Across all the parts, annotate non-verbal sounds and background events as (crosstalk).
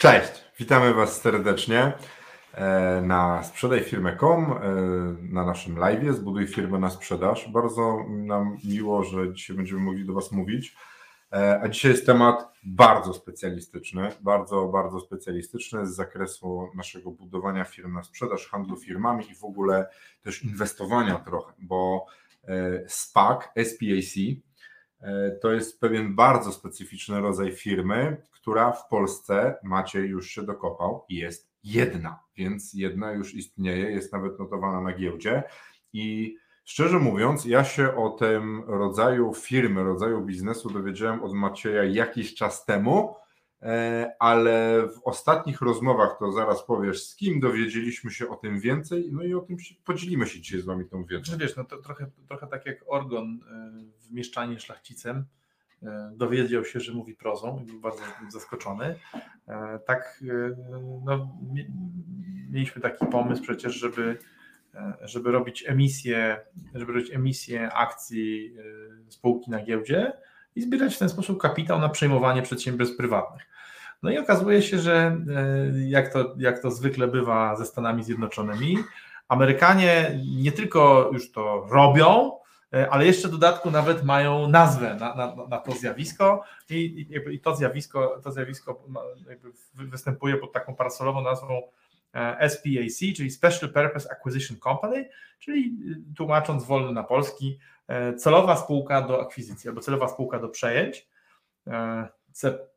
Cześć, witamy Was serdecznie e, na sprzedajfirmę.com, e, na naszym live Zbuduj firmę na sprzedaż. Bardzo nam miło, że dzisiaj będziemy mogli do Was mówić. E, a dzisiaj jest temat bardzo specjalistyczny, bardzo, bardzo specjalistyczny z zakresu naszego budowania firm na sprzedaż, handlu firmami i w ogóle też inwestowania trochę, bo SPAC, SPAC, to jest pewien bardzo specyficzny rodzaj firmy, która w Polsce Maciej już się dokopał jest jedna, więc jedna już istnieje, jest nawet notowana na giełdzie. I szczerze mówiąc, ja się o tym rodzaju firmy, rodzaju biznesu dowiedziałem od Macieja jakiś czas temu, e, ale w ostatnich rozmowach, to zaraz powiesz, z kim dowiedzieliśmy się o tym więcej, no i o tym się, podzielimy się dzisiaj z Wami tą wiedzą. Wiesz, no to trochę, trochę tak jak Orgon e, w Mieszczanie Szlachcicem, E, dowiedział się, że mówi prozą i był bardzo zaskoczony. E, tak, e, no, mieliśmy taki pomysł przecież, żeby, żeby robić emisję, żeby robić emisję akcji spółki na giełdzie i zbierać w ten sposób kapitał na przejmowanie przedsiębiorstw prywatnych. No i okazuje się, że jak to, jak to zwykle bywa ze Stanami Zjednoczonymi, Amerykanie nie tylko już to robią, E, ale jeszcze w dodatku nawet mają nazwę na, na, na to zjawisko i, i, i, to zjawisko, to zjawisko występuje pod taką parasolową nazwą e, SPAC, czyli Special Purpose Acquisition Company, czyli tłumacząc wolno na polski, e, celowa spółka do akwizycji albo celowa spółka do przejęć,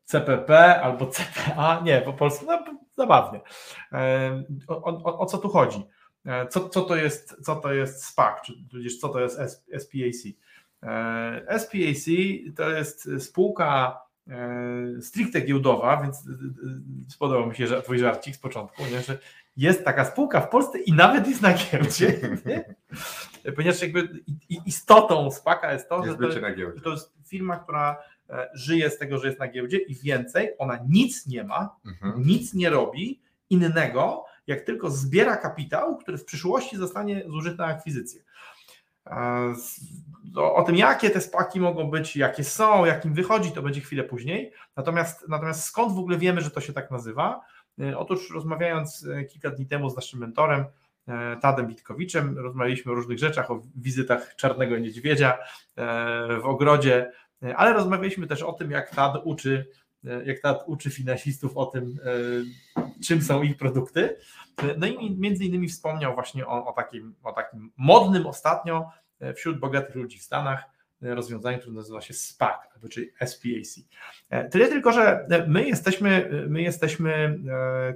CPP albo CPA, nie, po polsku, no, zabawnie. O, o, o co tu chodzi? E, co, co, to, jest, co to jest SPAC, czy tudzież co to jest SPAC? E, SPAC to jest spółka e, stricte giełdowa, więc spodobał mi się twój żarcik z początku, nie? że jest taka spółka w Polsce i nawet jest na giełdzie, nie? ponieważ jakby istotą SPACa jest to, jest że to, to jest firma, która żyje z tego, że jest na giełdzie i więcej, ona nic nie ma, mhm. nic nie robi innego, jak tylko zbiera kapitał, który w przyszłości zostanie zużyty na akwizycję. E, o tym, jakie te spaki mogą być, jakie są, jakim wychodzi, to będzie chwilę później. Natomiast, natomiast skąd w ogóle wiemy, że to się tak nazywa? E, otóż rozmawiając e, kilka dni temu z naszym mentorem, Tadem Witkowiczem, rozmawialiśmy o różnych rzeczach, o wizytach czarnego niedźwiedzia w ogrodzie, ale rozmawialiśmy też o tym, jak Tad uczy E, jak ta uczy finansistów o tym, e, czym są ich produkty. No i między innymi wspomniał właśnie o, o, takim, o takim modnym ostatnio e, wśród bogatych ludzi w Stanach rozwiązaniu, które nazywa się SPAC, czyli SPAC. Tyle tylko, że my jesteśmy, my jesteśmy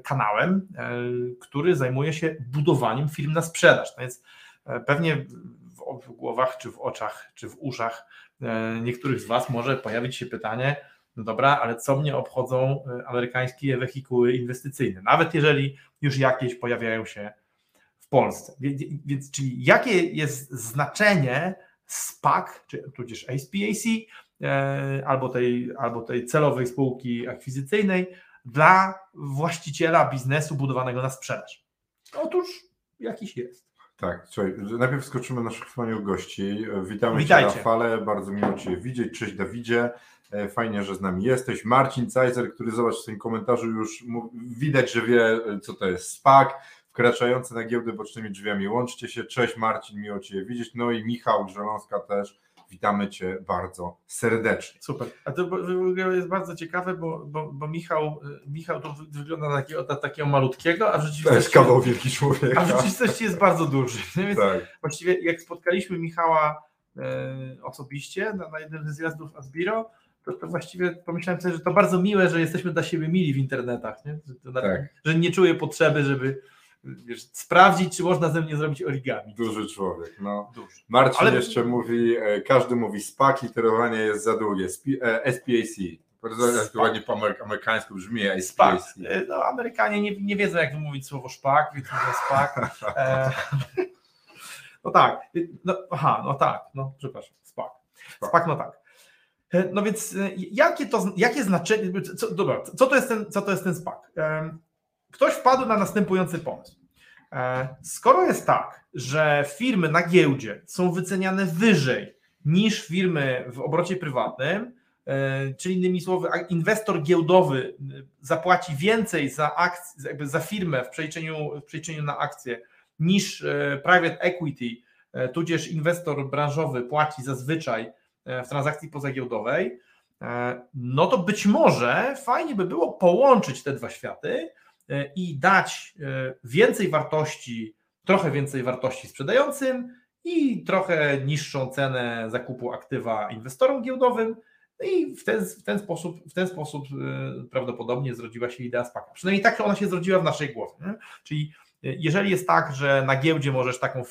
kanałem, który zajmuje się budowaniem firm na sprzedaż. No więc pewnie w, głowach, czy w oczach, czy w uszach niektórych z Was może pojawić się pytanie, no dobra, ale co mnie obchodzą amerykańskie wehikuły inwestycyjne, nawet jeżeli już jakieś pojawiają się w Polsce. Więc czyli jakie jest znaczenie SPAC, czy tudzież SPAC, e, albo tej, albo tej celowej spółki akwizycyjnej dla właściciela biznesu budowanego na sprzedaż? Otóż jakiś jest. Tak, słuchaj, najpierw skoczymy na szkoleniu gości. Witamy Witajcie. Cię na fale, bardzo miło Cię widzieć. Cześć Dawidzie. E, fajnie, że z nami jesteś. Marcin Cajzer, który zobacz w tym komentarzu już widać, że wie, co to jest SPAC, wkraczający na giełdę bocznymi drzwiami. Łączcie się. Cześć Marcin, miło Cię widzieć. No i Michał Grzeląska też. Witamy Cię bardzo serdecznie. Super. A to jest bardzo ciekawe, bo, bo, bo Michał, e, Michał to wygląda na takiego, na takiego malutkiego, a w rzeczywistości. To jest kawał wielki człowiek. A w rzeczywistości jest bardzo duży. (laughs) Więc tak. właściwie jak spotkaliśmy Michała e, osobiście na, na jednym ze zjazdów Asbiro, to, to właściwie pomyślałem sobie, że to bardzo miłe, że jesteśmy dla siebie mili w internetach, nie? Że, tak. że nie czuję potrzeby, żeby wiesz, sprawdzić, czy można ze mnie zrobić origami. Duży człowiek, no. Duży. Marcin Ale... jeszcze mówi, e, każdy mówi SPAC, literowanie jest za długie, SPAC. Bardzo SPAC. ładnie po amery- amerykańsku brzmi SPAC. E, No, Amerykanie nie, nie wiedzą, jak wymówić słowo szpak, więc mówią SPAC. E, (laughs) no tak, no, aha, no tak, no przepraszam, SPAC. SPAC. No tak. E, No więc e, jakie, to, jakie znaczenie, co, dobra, co to jest ten, co to jest ten SPAC? Ktoś wpadł na następujący pomysł. E, Skoro jest tak, że firmy na giełdzie są wyceniane wyżej niż firmy w obrocie prywatnym, e, czyli innymi słowy, inwestor giełdowy e, zapłaci więcej za, akc- jakby za firmę w przeliczeniu, w przeliczeniu na akcję niż private equity, tudzież inwestor branżowy płaci zazwyczaj w transakcji pozagiełdowej, no to być może fajnie by było połączyć te dwa światy i dać e, więcej wartości, trochę więcej wartości sprzedającym i trochę niższą cenę zakupu aktywa inwestorom giełdowym. No i w ten, w ten sposób, w ten sposób e, prawdopodobnie zrodziła się idea SPAC. Przynajmniej tak ona się zrodziła w naszej głowie. Nie? Czyli e, jeżeli jest tak, że na giełdzie możesz taką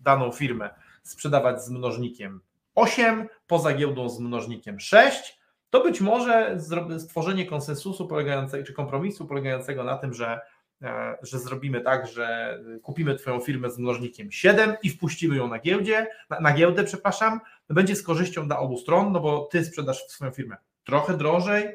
daną firmę sprzedawać z mnożnikiem 8, poza giełdą z mnożnikiem 6, to być może stworzenie konsensusu polegającego, czy kompromisu polegającego na tym, że, e, że zrobimy tak, że kupimy Twoją firmę z mnożnikiem 7 i wpuścimy ją na giełdzie, na, na giełdę, przepraszam, będzie z korzyścią dla obu stron, no bo Ty sprzedasz swoją firmę trochę drożej, e,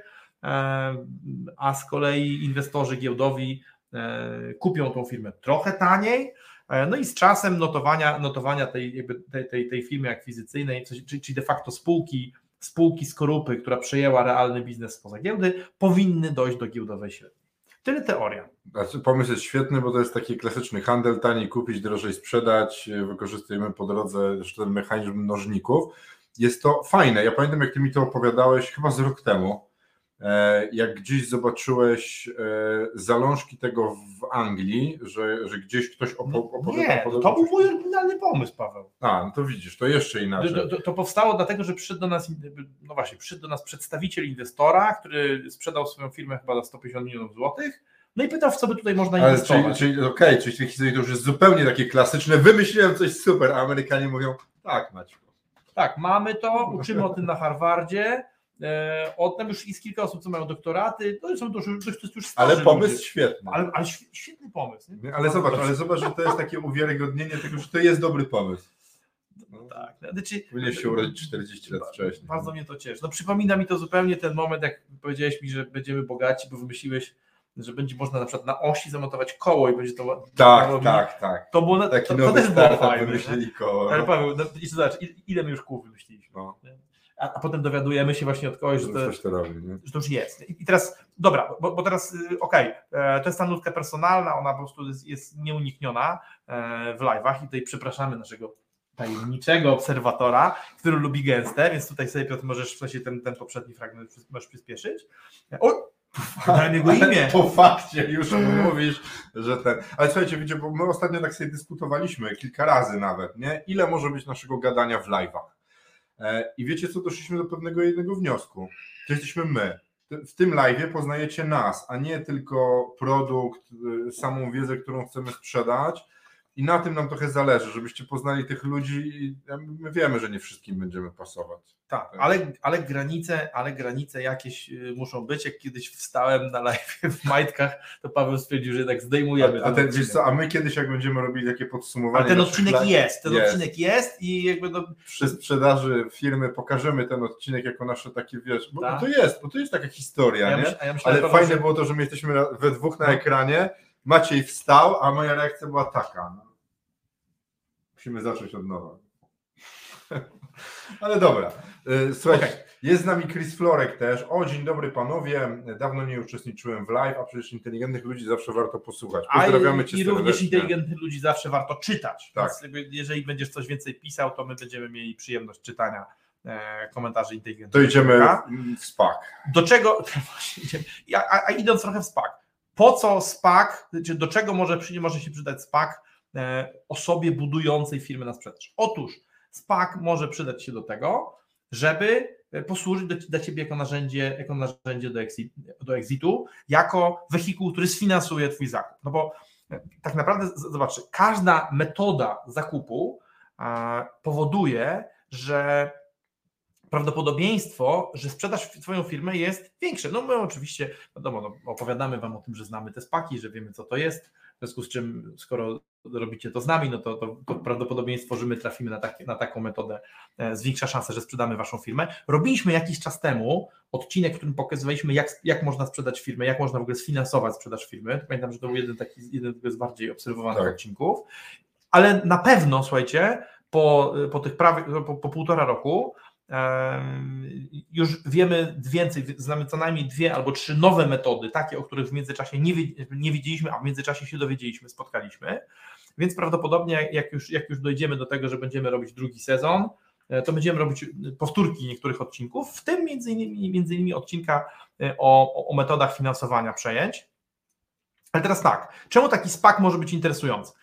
a z kolei inwestorzy giełdowi e, kupią tą firmę trochę taniej, e, no i z czasem notowania, notowania tej, tej, tej, tej firmy akwizycyjnej, czyli de facto spółki, spółki Skorupy, która przejęła realny biznes spoza giełdy, powinny dojść do giełdowej średniej. Tyle teoria. Znaczy, pomysł jest świetny, bo to jest taki klasyczny handel, taniej kupić, drożej sprzedać, wykorzystujemy po drodze ten mechanizm mnożników. Jest to fajne. Ja pamiętam, jak ty mi to opowiadałeś chyba z rok temu, jak gdzieś zobaczyłeś e, zalążki tego w Anglii, że, że gdzieś ktoś opo- opowiadał. Nie, to był mój oryginalny pomysł, Paweł. A, no to widzisz, to jeszcze inaczej. To, to, to powstało dlatego, że przyszedł do nas, no właśnie, przyszedł do nas przedstawiciel inwestora, który sprzedał swoją firmę chyba za 150 milionów złotych, no i pytał, w co by tutaj można Ale inwestować. czyli, czyli okej, czyli w tej historii to już jest zupełnie takie klasyczne. Wymyśliłem coś super, a Amerykanie mówią, tak, Maciek. Tak, mamy to, uczymy o tym na Harvardzie. E, o tym już jest kilka osób, co mają doktoraty. To są to już, to jest już starzy Ale pomysł ludzie. świetny. Ale, ale świ- świetny pomysł. Nie? Ale zobacz, ale zobacz, że to jest takie uwiarygodnienie tego, że to jest dobry pomysł. No tak. Znaczy, Powinieneś się urodzić 40 lat wcześniej. Bardzo mnie to cieszy. No przypomina mi to zupełnie ten moment, jak powiedziałeś mi, że będziemy bogaci, bo wymyśliłeś, że będzie można na przykład na osi zamontować koło i będzie to. Tak, to, tak, tak. To, było, na- Taki to, to też było fajne. koło. Ale Paweł, no, i zobacz, ile- ile my już kół wymyśliliśmy. No, A, a potem dowiadujemy się właśnie od kogoś, że to, to robi, że to już jest. I i teraz, dobra, bo, bo teraz, y, okej, e, to jest ta nutka personalna, ona po prostu jest, jest nieunikniona e, w live'ach i tutaj przepraszamy naszego tajemniczego obserwatora, który lubi gęste, więc tutaj sobie Piotr możesz w sensie ten, ten poprzedni fragment możesz przyspieszyć. O, dałem jego imię. Po fakcie już mówisz, że ten. Ale słuchajcie, wiecie, bo my ostatnio tak sobie dyskutowaliśmy kilka razy nawet, nie? Ile może być naszego gadania w live'ach? E, I wiecie co, doszliśmy do pewnego jednego wniosku. To jesteśmy my. W tym live'ie poznajecie nas, a nie tylko produkt, y, samą wiedzę, którą chcemy sprzedać. I na tym nam trochę zależy, żebyście poznali tych ludzi i my wiemy, że nie wszystkim będziemy pasować. Tak, ale, ale, granice, ale granice jakieś y, muszą być. Jak kiedyś wstałem na live (laughs) w majtkach, to Paweł stwierdził, że jednak zdejmujemy A, a, ten, co, a my kiedyś jak będziemy robili takie podsumowanie. Ale ten odcinek live- jest, ten Jest. odcinek jest i jakby no, przy sprzedaży firmy pokażemy ten odcinek jako nasze takie, wiesz, bo, Tak. bo to jest, bo to jest taka historia, ja nie? ja myślę, Ale fajne że- było to, że my jesteśmy we dwóch na No. ekranie, Maciej wstał, a moja reakcja była taka. Musimy zacząć od nowa. (laughs) Ale dobra. Y, Słuchajcie, Okej. jest z nami Chris Florek też. O, dzień dobry panowie. Dawno nie uczestniczyłem w live, a przecież inteligentnych ludzi zawsze warto posłuchać. A Pozdrawiamy i, cię i również serdecznie. inteligentnych ludzi zawsze warto czytać. Tak. Więc jeżeli będziesz coś więcej pisał, to my będziemy mieli przyjemność czytania e, komentarzy inteligentnych. To idziemy człowieka. w SPAC. Do czego, (laughs) a, a, a idąc trochę w SPAC, po co SPAC, czy do czego może, może się przydać SPAC e, osobie budującej firmy na sprzedaż? Otóż SPAC może przydać się do tego, żeby e, posłużyć do, dla Ciebie jako narzędzie, jako narzędzie do, do exitu, jako wehikuł, który sfinansuje Twój zakup. No bo e, tak naprawdę, zobaczcie, każda metoda zakupu e, powoduje, że prawdopodobieństwo, że sprzedasz Twoją firmę jest większe. No my oczywiście, wiadomo, no, opowiadamy Wam o tym, że znamy te spaki, że wiemy co to jest, w związku z czym skoro robicie to z nami, no to, to, to prawdopodobieństwo, że my trafimy na, taki, na taką metodę e, zwiększa szansę, że sprzedamy Waszą firmę. Robiliśmy jakiś czas temu odcinek, w którym pokazywaliśmy jak, jak można sprzedać firmę, jak można w ogóle sfinansować sprzedaż firmy. Pamiętam, że to był jeden taki, jeden z bardziej obserwowanych tak. odcinków, ale na pewno, słuchajcie, po, po tych prawie, po, po półtora roku już wiemy więcej, znamy co najmniej dwie albo trzy nowe metody, takie, o których w międzyczasie nie, wiedzieliśmy, a w międzyczasie się dowiedzieliśmy, spotkaliśmy. Więc prawdopodobnie, jak już, jak już dojdziemy do tego, że będziemy robić drugi sezon, e, to będziemy robić powtórki niektórych odcinków, w tym między innymi, między innymi odcinka e, o, o metodach finansowania przejęć. Ale teraz tak, czemu taki SPAC może być interesujący?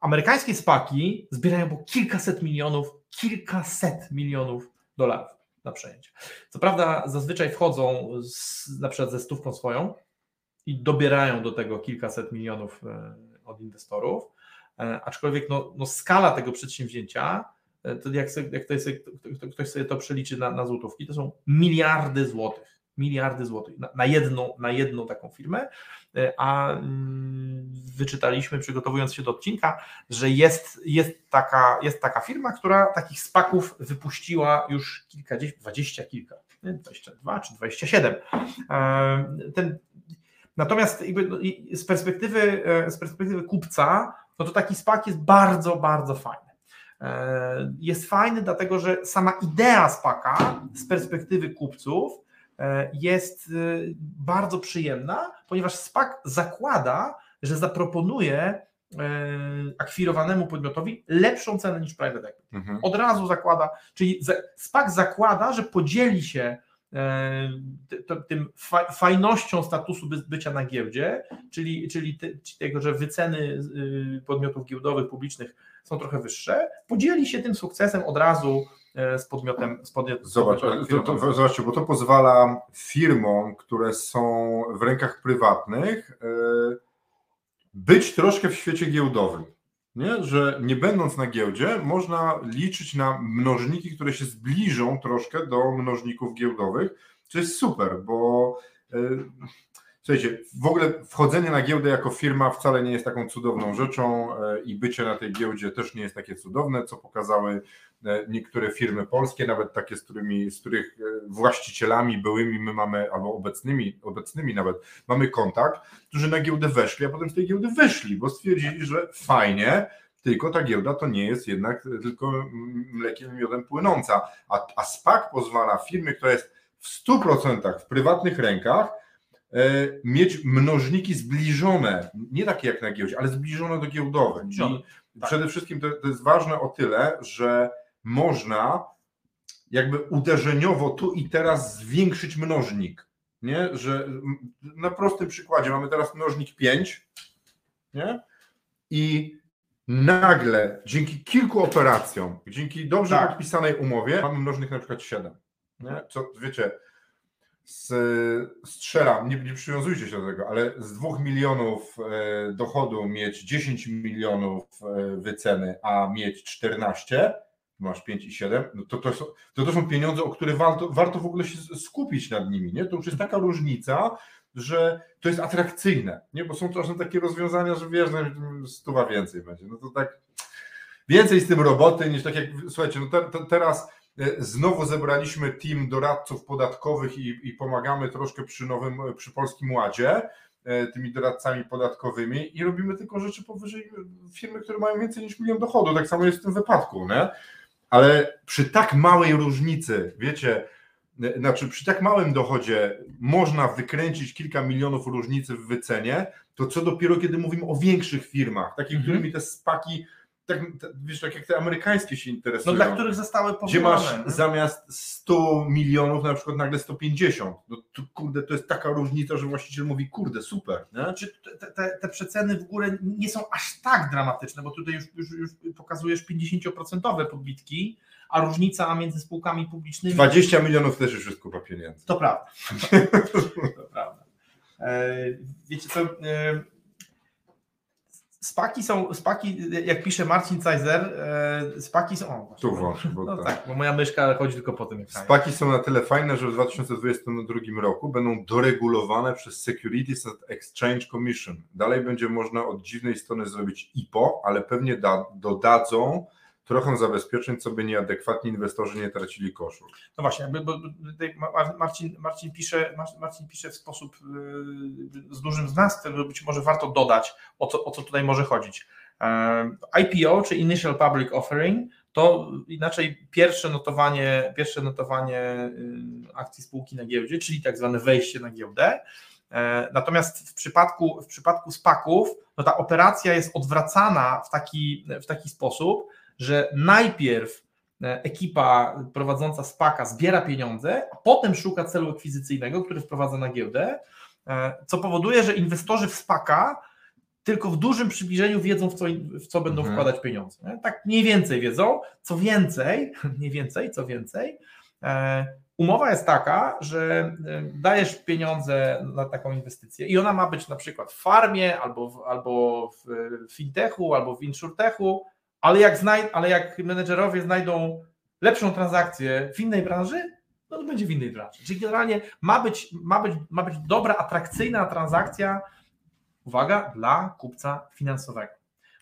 Amerykańskie SPACi zbierają po kilkaset milionów kilkaset milionów dolarów na przejęcie. Co prawda zazwyczaj wchodzą z, na przykład ze stówką swoją i dobierają do tego kilkaset milionów e, od inwestorów, e, aczkolwiek no, no skala tego przedsięwzięcia, e, to jak, sobie, jak to jest, ktoś sobie to przeliczy na, na złotówki, to są miliardy złotych miliardy złotych na, na, jedną, na jedną taką firmę, e, a mm, wyczytaliśmy przygotowując się do odcinka, że jest, jest, taka, jest taka firma, która takich spaków wypuściła już kilkadziesiąt, dwadzieścia kilka, 22 czy 27. E, ten, natomiast no, z perspektywy, e, z perspektywy kupca, no to taki spak jest bardzo, bardzo fajny. Jest fajny, dlatego że sama idea spaka z perspektywy kupców jest y, bardzo przyjemna, ponieważ SPAC zakłada, że zaproponuje e, akwirowanemu podmiotowi lepszą cenę niż private equity. Mhm. Od razu zakłada, czyli SPAC zakłada, że podzieli się e, tym fajnością statusu bycia na giełdzie, czyli, czyli tego, że wyceny y, podmiotów giełdowych, publicznych są trochę wyższe, podzieli się tym sukcesem od razu E, z podmiotem. Z podmiotem Zobacz, to, to, zobaczcie, bo to pozwala firmom, które są w rękach prywatnych, e, być troszkę w świecie giełdowym. Nie? Że nie będąc na giełdzie, można liczyć na mnożniki, które się zbliżą troszkę do mnożników giełdowych, co jest super, bo e, Słuchajcie, w ogóle wchodzenie na giełdę jako firma wcale nie jest taką cudowną rzeczą i bycie na tej giełdzie też nie jest takie cudowne, co pokazały E, niektóre firmy polskie, nawet takie, z, którymi, z których e, właścicielami byłymi my mamy, albo obecnymi, obecnymi nawet mamy kontakt, którzy na giełdę weszli, a potem z tej giełdy wyszli, bo stwierdzili, że fajnie, tylko ta giełda to nie jest jednak tylko mlekiem i miodem płynąca, a, a SPAC pozwala firmie, która jest w 100% w prywatnych rękach, e, mieć mnożniki zbliżone, nie takie jak na giełdzie, ale zbliżone do giełdowych. I tak. przede wszystkim to, to jest ważne o tyle, że można jakby uderzeniowo tu i teraz zwiększyć mnożnik. Nie? Że na prostym przykładzie mamy teraz mnożnik 5 nie? i nagle dzięki kilku operacjom, dzięki dobrze tak. podpisanej umowie mamy mnożnik na przykład 7. Nie? Co wiecie, z, strzelam, nie, nie przywiązujcie się do tego, ale z 2 milionów e, dochodu mieć 10 milionów e, wyceny, a mieć 14, masz 5 i 7, no to, to, są, to, to są pieniądze, o które warto, warto w ogóle się skupić nad nimi. Nie? To już jest taka różnica, że to jest atrakcyjne, nie? bo są czasem takie rozwiązania, że wiesz, no, stuwa więcej będzie. No to tak więcej z tym roboty niż tak jak, słuchajcie, no te, te, teraz znowu zebraliśmy team doradców podatkowych i, i pomagamy troszkę przy nowym, przy Polskim Ładzie, e, tymi doradcami podatkowymi i robimy tylko rzeczy powyżej firmy, które mają więcej niż milion dochodu. Tak samo jest w tym wypadku. Nie? ale przy tak małej różnicy, wiecie, znaczy przy tak małym dochodzie można wykręcić kilka milionów różnicy w wycenie, to co dopiero kiedy mówimy o większych firmach, takich, mm -hmm. którymi te spaki tak, wiesz, tak jak te amerykańskie się interesują. No dla których zostały powołane. Gdzie masz nie? zamiast 100 milionów na przykład nagle 150. No to, kurde, to jest taka różnica, że właściciel mówi, kurde, super. Nie? Czy te, te, te przeceny w górę nie są aż tak dramatyczne, bo tutaj już, już, już pokazujesz 50% podbitki, a różnica między spółkami publicznymi... 20 milionów też już jest kupa pieniędzy. To prawda. (laughs) to prawda. E, wiecie co... Spaki są, spaki, jak pisze Marcin Cajzer, e, spaki są. O, Tu włącz, bo no tak. tak, bo moja myszka chodzi tylko po tym. Spaki są na tyle fajne, że w 2022 roku będą doregulowane przez Securities and Exchange Commission. Dalej będzie można od dziwnej strony zrobić IPO, ale pewnie da, dodadzą trochę zabezpieczeń, co by nieadekwatni inwestorzy nie tracili koszul. No właśnie, bo Marcin, Marcin, pisze, Mar- Marcin pisze w sposób yy, z dużym znawstwem, że być może warto dodać, o co, o co tutaj może chodzić. Em, IPO, czy Initial Public Offering, to inaczej pierwsze notowanie, pierwsze notowanie yy, akcji spółki na giełdzie, czyli tak zwane wejście na giełdę. E, Natomiast w przypadku, w przypadku SPAC-ów, no ta operacja jest odwracana w taki, w taki sposób, że najpierw e, ekipa prowadząca SPACA zbiera pieniądze, a potem szuka celu akwizycyjnego, który wprowadza na giełdę, e, co powoduje, że inwestorzy w SPACA tylko w dużym przybliżeniu wiedzą, w co, w co będą Mhm. wkładać pieniądze. Tak mniej więcej wiedzą. Co więcej, (laughs) mniej więcej, co więcej, e, umowa jest taka, że dajesz pieniądze na taką inwestycję i ona ma być na przykład w farmie, albo w, albo w fintechu, albo w insurtechu, ale jak, znaj- ale jak menedżerowie znajdą lepszą transakcję w innej branży, no to będzie w innej branży. Czyli generalnie ma być, ma być, ma być dobra, atrakcyjna transakcja, uwaga, dla kupca finansowego.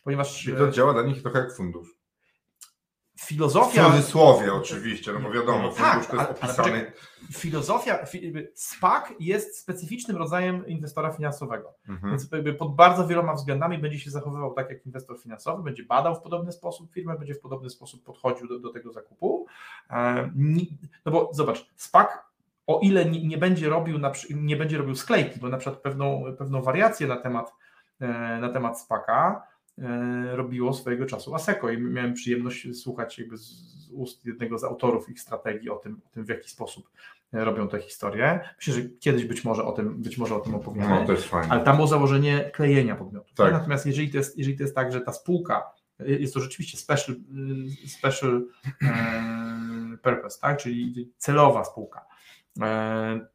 Ponieważ I to e, działa dla nich trochę jak fundusz. W filozofia. cudzysłowie oczywiście, no bo wiadomo, Tak, to jest poczekaj. Filozofia, SPAC jest specyficznym rodzajem inwestora finansowego. Mhm. Więc jakby pod bardzo wieloma względami będzie się zachowywał tak jak inwestor finansowy, będzie badał w podobny sposób firmę, będzie w podobny sposób podchodził do, do tego zakupu. E, No bo zobacz, SPAC, o ile nie, będzie robił nie będzie robił sklejki, bo na przykład pewną, pewną wariację na temat, e, na temat SPACa robiło swojego czasu ASECO i miałem przyjemność słuchać jakby z, ust jednego z autorów ich strategii o tym, o tym w jaki sposób e, robią tę historię. Myślę, że kiedyś być może o tym, być może o tym opowiemy. No to jest fajne. Ale tam było założenie klejenia podmiotów. Tak. Natomiast jeżeli to, jest, jeżeli to jest tak, że ta spółka y, jest to rzeczywiście special, special e, purpose, tak? czyli celowa spółka, e,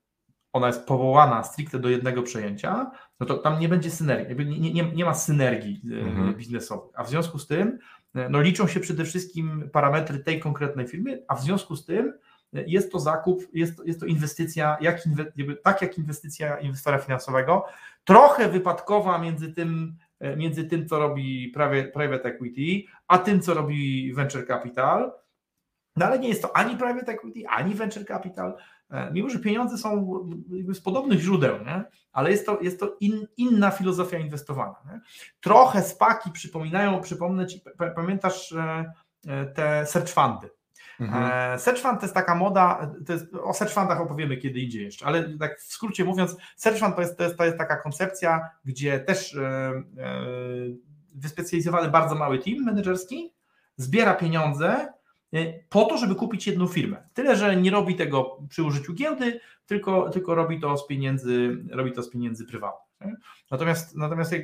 ona jest powołana stricte do jednego przejęcia, no to tam nie będzie synergii, nie, nie, nie ma synergii e, Mhm. biznesowej. A w związku z tym e, no, liczą się przede wszystkim parametry tej konkretnej firmy, a w związku z tym e, jest to zakup, jest, jest to inwestycja, jak inwe, tak jak inwestycja inwestora finansowego, trochę wypadkowa między tym, między tym co robi prawie, private equity, a tym, co robi venture capital. No ale nie jest to ani private equity, ani venture capital, mimo że pieniądze są z podobnych źródeł, nie? ale jest to, jest to in, inna filozofia inwestowania. Nie? Trochę spaki przypominają, przypomnę Ci, pamiętasz e, e, te search fundy. Mhm. E, Search fund to jest taka moda, jest, o search fundach opowiemy kiedy indziej jeszcze, ale tak w skrócie mówiąc, search fund to jest, to jest, to jest taka koncepcja, gdzie też e, e, wyspecjalizowany bardzo mały team menedżerski zbiera pieniądze e, po to, żeby kupić jedną firmę. Tyle, że nie robi tego przy użyciu giełdy, tylko, tylko robi to z pieniędzy, robi to z pieniędzy prywatnych. Natomiast, natomiast jak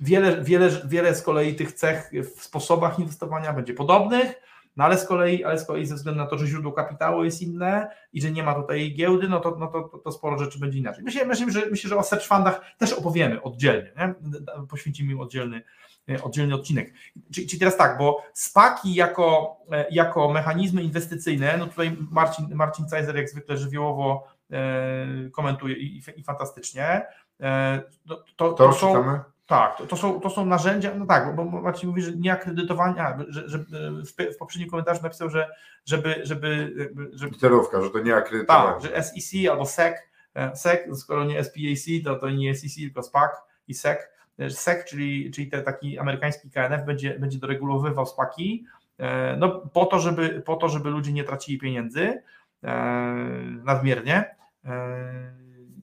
wiele, wiele, wiele z kolei tych cech w sposobach inwestowania będzie podobnych, no ale z kolei, ale z kolei ze względu na to, że źródło kapitału jest inne i że nie ma tutaj giełdy, no to, no to, to, to sporo rzeczy będzie inaczej. Myślę, myślę, że, myślę, że o search fundach też opowiemy oddzielnie, nie? poświęcimy im oddzielny, oddzielny odcinek. Czyli, czyli teraz tak, bo spaki jako, e, jako mechanizmy inwestycyjne, no tutaj Marcin, Marcin Cajzer jak zwykle żywiołowo e, komentuje i, i fantastycznie. E, to, to, To są, czytamy? tak, to, to, są, to są narzędzia, no tak, bo Marcin mówi, że nieakredytowania, że, że w, w poprzednim komentarzu napisał, że żeby, żeby, żeby Literówka, że to nie akredytowanie. tak, że SEC albo SEC, e, SEC, skoro nie SPAC, to, to nie SEC, tylko SPAC i SEC. E, SEC, czyli, czyli ten taki amerykański KNF będzie, będzie doregulowywał SPACi, e, no po to, żeby, po to, żeby ludzie nie tracili pieniędzy e, nadmiernie.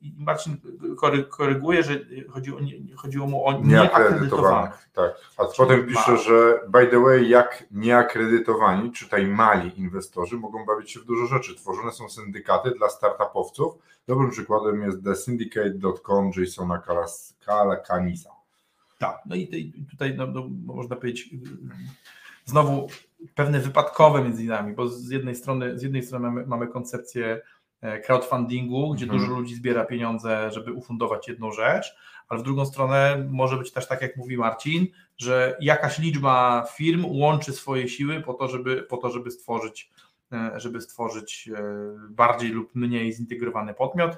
I Marcin kory- koryguje, że chodziło, chodziło mu o nieakredytowanych. Tak. A potem pisze, że by the way, jak nieakredytowani, czytaj mali inwestorzy, mogą bawić się w dużo rzeczy. Tworzone są syndykaty dla startupowców. Dobrym przykładem jest thesyndicate.com Jasona Calacanisa. Tak, no i tutaj no, no, można powiedzieć y, znowu pewne wypadkowe między nami, bo z jednej strony, z jednej strony mamy, mamy koncepcję crowdfundingu, gdzie Mhm. dużo ludzi zbiera pieniądze, żeby ufundować jedną rzecz, ale w drugą stronę może być też tak, jak mówi Marcin, że jakaś liczba firm łączy swoje siły po to, żeby, po to, żeby stworzyć, e, żeby stworzyć e, bardziej lub mniej zintegrowany podmiot.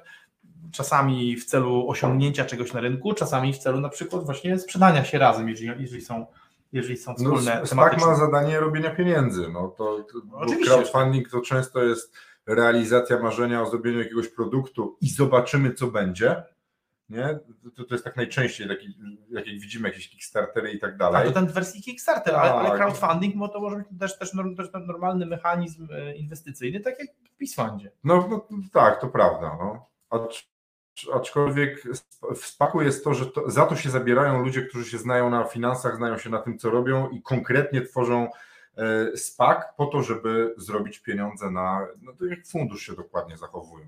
Czasami w celu osiągnięcia czegoś na rynku, czasami w celu na przykład właśnie sprzedania się razem, jeżeli, jeżeli są, jeżeli są No, wspólne SPAC tematyczne. ma zadanie robienia pieniędzy. No to, Oczywiście. crowdfunding to często jest realizacja marzenia o zrobieniu jakiegoś produktu i zobaczymy, co będzie. Nie? To, to jest tak najczęściej, taki, jak, widzimy jakieś Kickstartery i tak Tak, dalej. to ten wersji Kickstarter, ale, ale Tak. crowdfunding bo to może być też, też, norm- też normalny mechanizm e, inwestycyjny, tak jak w PeaceFundzie. No, no tak, to prawda. No. Acz, aczkolwiek w spaku jest to, że to, za to się zabierają ludzie, którzy się znają na finansach, znają się na tym, co robią i konkretnie tworzą e, SPAK po to, żeby zrobić pieniądze na, no to jak fundusz się dokładnie zachowują.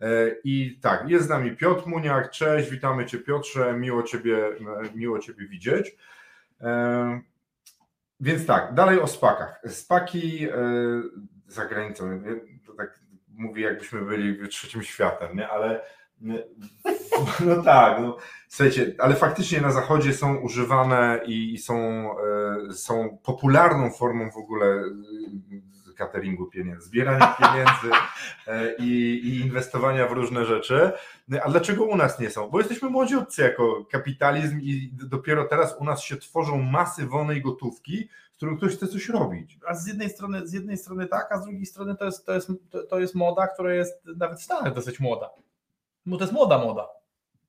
E, I tak, jest z nami Piotr Muniak, cześć, witamy Cię Piotrze, miło Ciebie, e, miło ciebie widzieć. Więc tak, dalej o SPAKach. SPAKi za granicą, tak mówię jakbyśmy byli trzecim światem, nie? ale (laughs) no tak, no, słuchajcie, ale faktycznie na zachodzie są używane i, i są, e, są popularną formą w ogóle e, cateringu pieniędzy, zbierania (laughs) pieniędzy e, i, i inwestowania w różne rzeczy. A dlaczego u nas nie są? Bo jesteśmy młodziutcy jako kapitalizm i dopiero teraz u nas się tworzą masy wolnej gotówki, z którą ktoś chce coś robić. A z jednej strony, z jednej strony tak, a z drugiej strony to jest, to jest, to, to jest moda, która jest nawet w Stanach dosyć młoda. Bo to jest moda moda.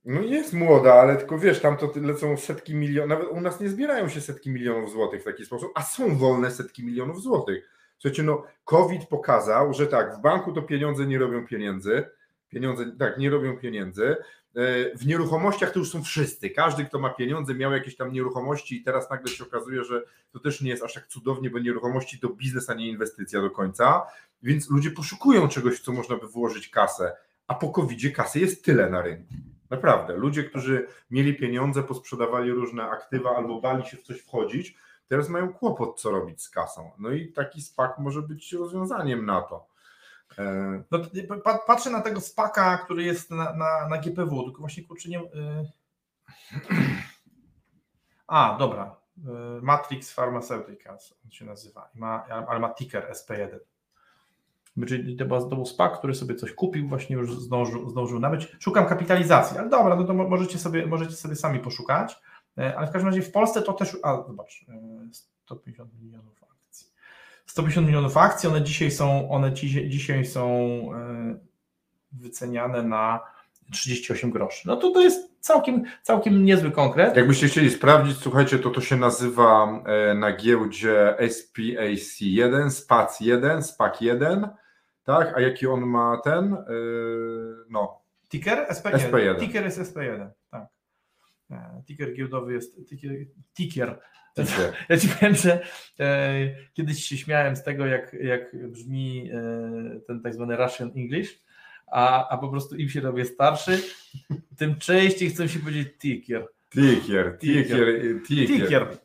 No jest młoda, ale tylko wiesz, tam to lecą setki milionów, nawet u nas nie zbierają się setki milionów złotych w taki sposób, a są wolne setki milionów złotych. Słuchajcie, no COVID pokazał, że tak, w banku to pieniądze nie robią pieniędzy, pieniądze, tak, nie robią pieniędzy, E, w nieruchomościach to już są wszyscy, każdy kto ma pieniądze miał jakieś tam nieruchomości i teraz nagle się okazuje, że to też nie jest aż tak cudownie, bo nieruchomości to biznes, a nie inwestycja do końca, więc ludzie poszukują czegoś, co można by włożyć kasę, a po COVID-zie kasy jest tyle na rynku. Naprawdę. Ludzie, którzy mieli pieniądze, posprzedawali różne aktywa albo bali się w coś wchodzić, teraz mają kłopot, co robić z kasą. No i taki SPAK może być rozwiązaniem na to. E, No, patrzę na tego spaka, który jest na, na, na GPW, tylko właśnie kurczę nie. y- (clears throat) A, dobra. Y, Matrix Pharmaceuticals on się nazywa, ma, ale ma ticker SP1. Czyli był, to był SPAC, który sobie coś kupił, właśnie już zdążył, zdążył nabyć. Szukam kapitalizacji, ale dobra, no to mo- możecie sobie, możecie sobie sami poszukać. E, Ale w każdym razie w Polsce to też. A, zobacz, e, 150 milionów akcji. 150 milionów akcji, one dzisiaj są, one dzisiaj są e, wyceniane na 38 groszy. No to to jest całkiem, całkiem niezły konkret. Jakbyście chcieli sprawdzić, słuchajcie, to to się nazywa e, na giełdzie SPAC1, SPAC1, SPAC1, tak? A jaki on ma ten? E, No, Ticker? SP1. SP1. Ticker jest SP1, tak. E, Ticker giełdowy jest ticker. ticker. ticker. (laughs) Ja ci powiem, że e, kiedyś się śmiałem z tego, jak, jak brzmi e, ten tak zwany Russian English, a, a po prostu im się robię starszy, tym częściej chcą się powiedzieć ticker. Ticker, ticker, ticker. Ticker.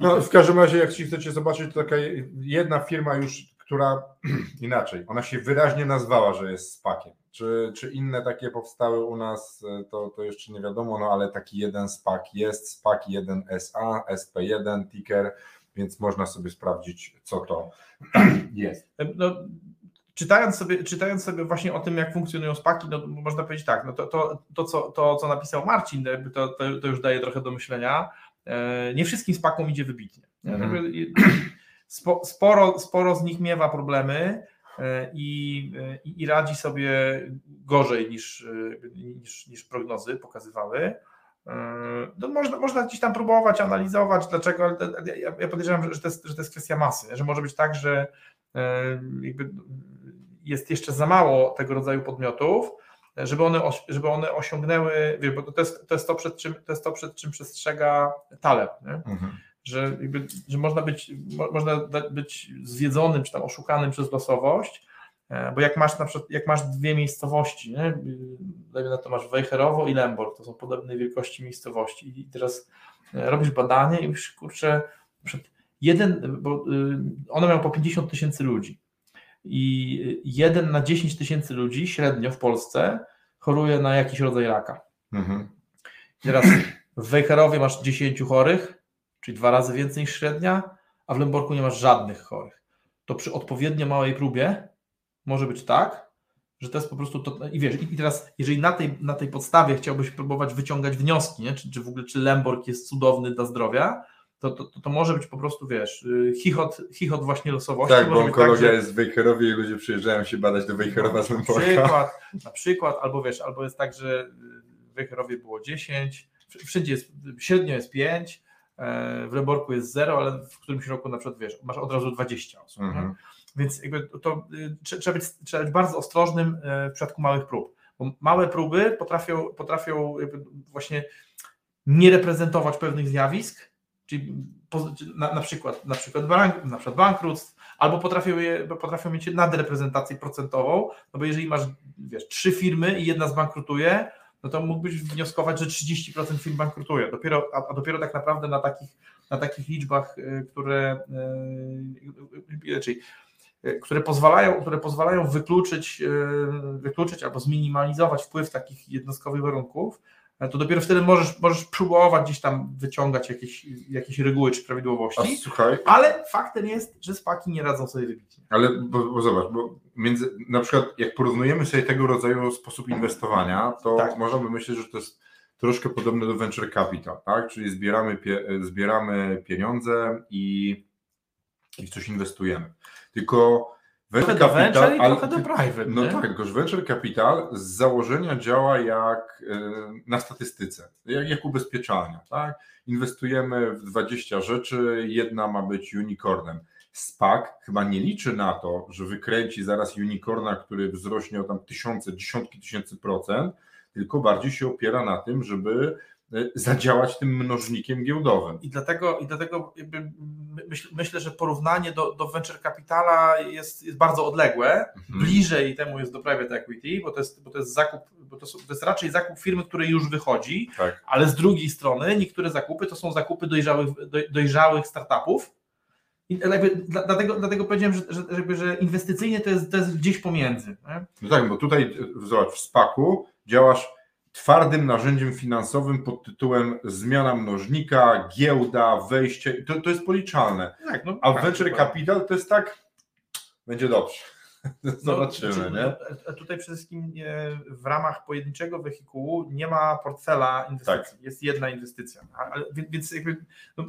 No, w każdym razie, jak ci chcecie zobaczyć, to taka jedna firma już, która (clears throat) inaczej, ona się wyraźnie nazwała, że jest SPACiem. Czy, czy inne takie powstały u nas, e, to, to jeszcze nie wiadomo, no ale taki jeden SPAC jest, SPAC 1SA, SP1, ticker, więc można sobie sprawdzić, co to (clears throat) jest. No, czytając, sobie, czytając sobie właśnie o tym, jak funkcjonują spaki, no, można powiedzieć tak, no to, to, to, co, to co napisał Marcin, to, to, to już daje trochę do myślenia. E, Nie wszystkim spakom idzie wybitnie. Nie? Mhm. (clears throat) Sporo, sporo z nich miewa problemy e, i, e, i, i radzi sobie gorzej niż, e, niż, niż prognozy pokazywały. No można, można gdzieś tam próbować analizować, dlaczego, ale ja, ja podejrzewam, że to, jest, że to jest kwestia masy, że może być tak, że jest jeszcze za mało tego rodzaju podmiotów, żeby one, żeby one osiągnęły, wiesz, bo to jest, to jest to, przed czym, to jest to, przed czym przestrzega Taleb, nie? Mhm. Że, jakby, że można, być, mo, można być zwiedzonym czy tam oszukanym przez losowość, e, bo jak masz na przykład, jak masz dwie miejscowości, nie? na to masz Wejherowo i Lęborg, to są podobnej wielkości miejscowości i teraz e, robisz badanie i już kurczę, jeden, bo y, one mają po 50 tysięcy ludzi. i jeden na 10 tysięcy ludzi średnio w Polsce choruje na jakiś rodzaj raka. Mhm. Teraz w Wejherowie masz 10 chorych, czyli dwa razy więcej niż średnia, a w Lęborku nie masz żadnych chorych. To przy odpowiednio małej próbie może być tak, że to jest po prostu to. I wiesz, i teraz, jeżeli na tej, na tej podstawie chciałbyś próbować wyciągać wnioski, nie? Czy, czy w ogóle czy Lęborg jest cudowny dla zdrowia, to, to, to, może być po prostu, wiesz, y, chichot, chichot właśnie losowości. Tak, bo tak, onkologia tak, jest w Wejherowie i ludzie przyjeżdżają się badać do Wejherowa z Lęborka. Na przykład, na przykład, albo wiesz, albo jest tak, że w Wejherowie było 10, wszędzie jest, średnio jest 5, e, w Lęborku jest 0, ale w którymś roku na przykład, wiesz, masz od razu 20 osób. Mhm. Więc jakby to y, trzeba być, trzeba być bardzo ostrożnym e, w przypadku małych prób, bo małe próby potrafią, potrafią właśnie nie reprezentować pewnych zjawisk, czyli na, na, przykład, na, przykład bank, na przykład bankructw, albo potrafią, je, potrafią mieć nadreprezentację procentową, no bo jeżeli masz wiesz, trzy firmy i jedna zbankrutuje, no to mógłbyś wnioskować, że 30% firm bankrutuje. Dopiero, a, a, dopiero tak naprawdę na takich, na takich liczbach, y, które, yy, czyli E, które pozwalają, które pozwalają wykluczyć, wykluczyć albo zminimalizować wpływ takich jednostkowych warunków, to dopiero wtedy możesz, możesz próbować gdzieś tam wyciągać jakieś, jakieś reguły czy prawidłowości. A, słuchaj. Ale faktem jest, że spaki nie radzą sobie wybitnie. Ale bo, bo zobacz, bo między, na przykład jak porównujemy sobie tego rodzaju sposób inwestowania, to tak. można by myśleć, że to jest troszkę podobne do venture capital, tak? Czyli zbieramy, pie, zbieramy pieniądze i, i w coś inwestujemy. Tylko venture trochę capital, venture i ale, trochę do private. No nie? tak, tylko że venture capital z założenia działa jak e, na statystyce, jak, jak ubezpieczalnia. Tak? Inwestujemy w 20 rzeczy, jedna ma być unicornem. SPAC chyba nie liczy na to, że wykręci zaraz unicorna, który wzrośnie o tam tysiące, dziesiątki tysięcy procent, tylko bardziej się opiera na tym, żeby Y, zadziałać tym mnożnikiem giełdowym. I dlatego, i dlatego myśl, myślę, że porównanie do, do venture capitala jest, jest bardzo odległe. Mhm. Bliżej temu jest do private equity, bo to jest, bo to jest zakup, bo to, to jest raczej zakup firmy, który już wychodzi, tak. ale z drugiej strony niektóre zakupy to są zakupy dojrzałych, dojrzałych startupów. I jakby, dlatego, dlatego powiedziałem, że, że, że inwestycyjnie to jest, to jest gdzieś pomiędzy. Nie? No tak, bo tutaj zobacz, w SPAK-u działasz twardym narzędziem finansowym pod tytułem zmiana mnożnika, giełda, wejście, to, to jest policzalne. Tak, no, A tak, venture capital to jest tak, będzie dobrze. (laughs) Zobaczymy, no, nie? No, tutaj przede wszystkim w ramach pojedynczego wehikułu nie ma portfela inwestycji. Tak. Jest jedna inwestycja. Ale, więc jakby, no,